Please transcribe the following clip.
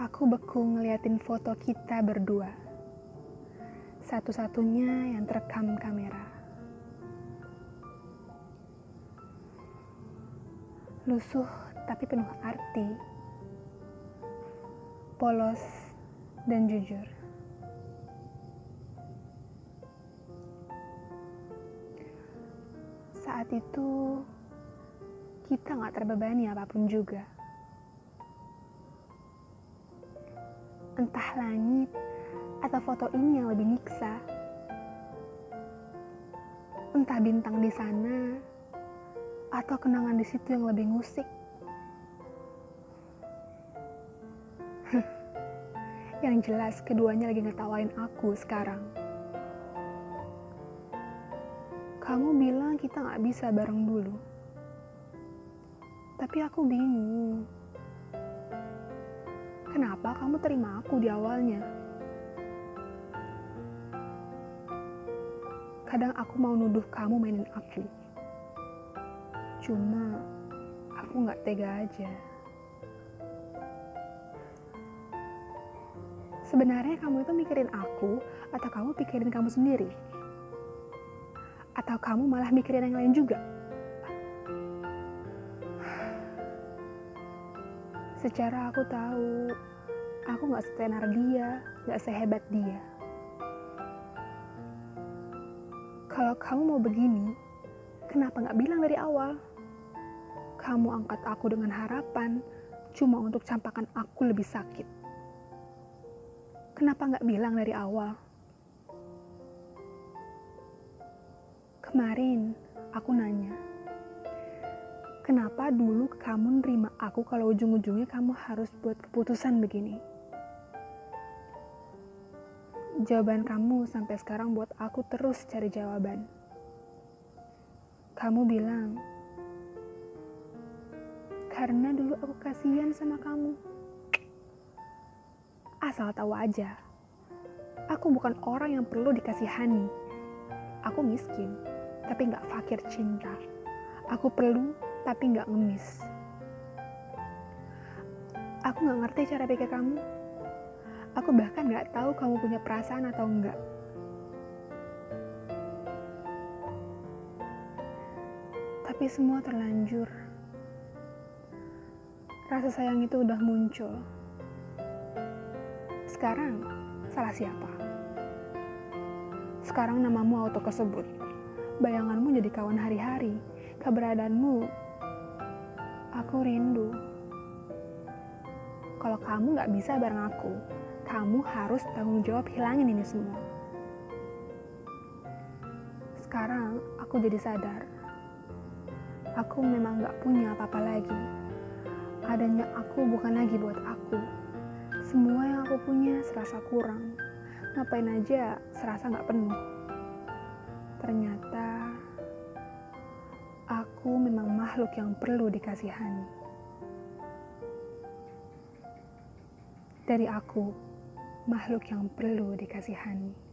Aku beku ngeliatin foto kita berdua. Satu-satunya yang terekam kamera. Lusuh tapi penuh arti. Polos dan jujur. Saat itu kita nggak terbebani apa pun juga. Entah langit atau foto ini yang lebih nyiksa. Entah bintang di sana atau kenangan di situ yang lebih ngusik. yang jelas keduanya lagi ngetawain aku sekarang. Kamu bilang kita gak bisa bareng dulu. Tapi aku bingung. Kenapa kamu terima aku di awalnya? Kadang aku mau nuduh kamu mainin aku. Cuma aku gak tega aja. Sebenarnya kamu itu mikirin aku atau kamu pikirin kamu sendiri? Atau kamu malah mikirin yang lain juga? Secara aku tahu, aku gak setenar dia, gak sehebat dia. Kalau kamu mau begini, kenapa gak bilang dari awal? Kamu angkat aku dengan harapan, cuma untuk campakan aku lebih sakit. Kenapa gak bilang dari awal? Kemarin aku nanya, kenapa dulu kamu nerima aku kalau ujung-ujungnya kamu harus buat keputusan begini? Jawaban kamu sampai sekarang buat aku terus cari jawaban. Kamu bilang, karena dulu aku kasihan sama kamu. Asal tahu aja, aku bukan orang yang perlu dikasihani. Aku miskin tapi nggak fakir cinta. Aku perlu, tapi nggak ngemis. Aku nggak ngerti cara pikir kamu. Aku bahkan nggak tahu kamu punya perasaan atau enggak. Tapi semua terlanjur. Rasa sayang itu udah muncul. Sekarang, salah siapa? Sekarang namamu auto kesebut bayanganmu jadi kawan hari-hari, keberadaanmu, aku rindu. Kalau kamu gak bisa bareng aku, kamu harus tanggung jawab hilangin ini semua. Sekarang aku jadi sadar, aku memang gak punya apa-apa lagi. Adanya aku bukan lagi buat aku. Semua yang aku punya serasa kurang. Ngapain aja serasa gak penuh. Ternyata makhluk yang perlu dikasihani. Dari aku, makhluk yang perlu dikasihani.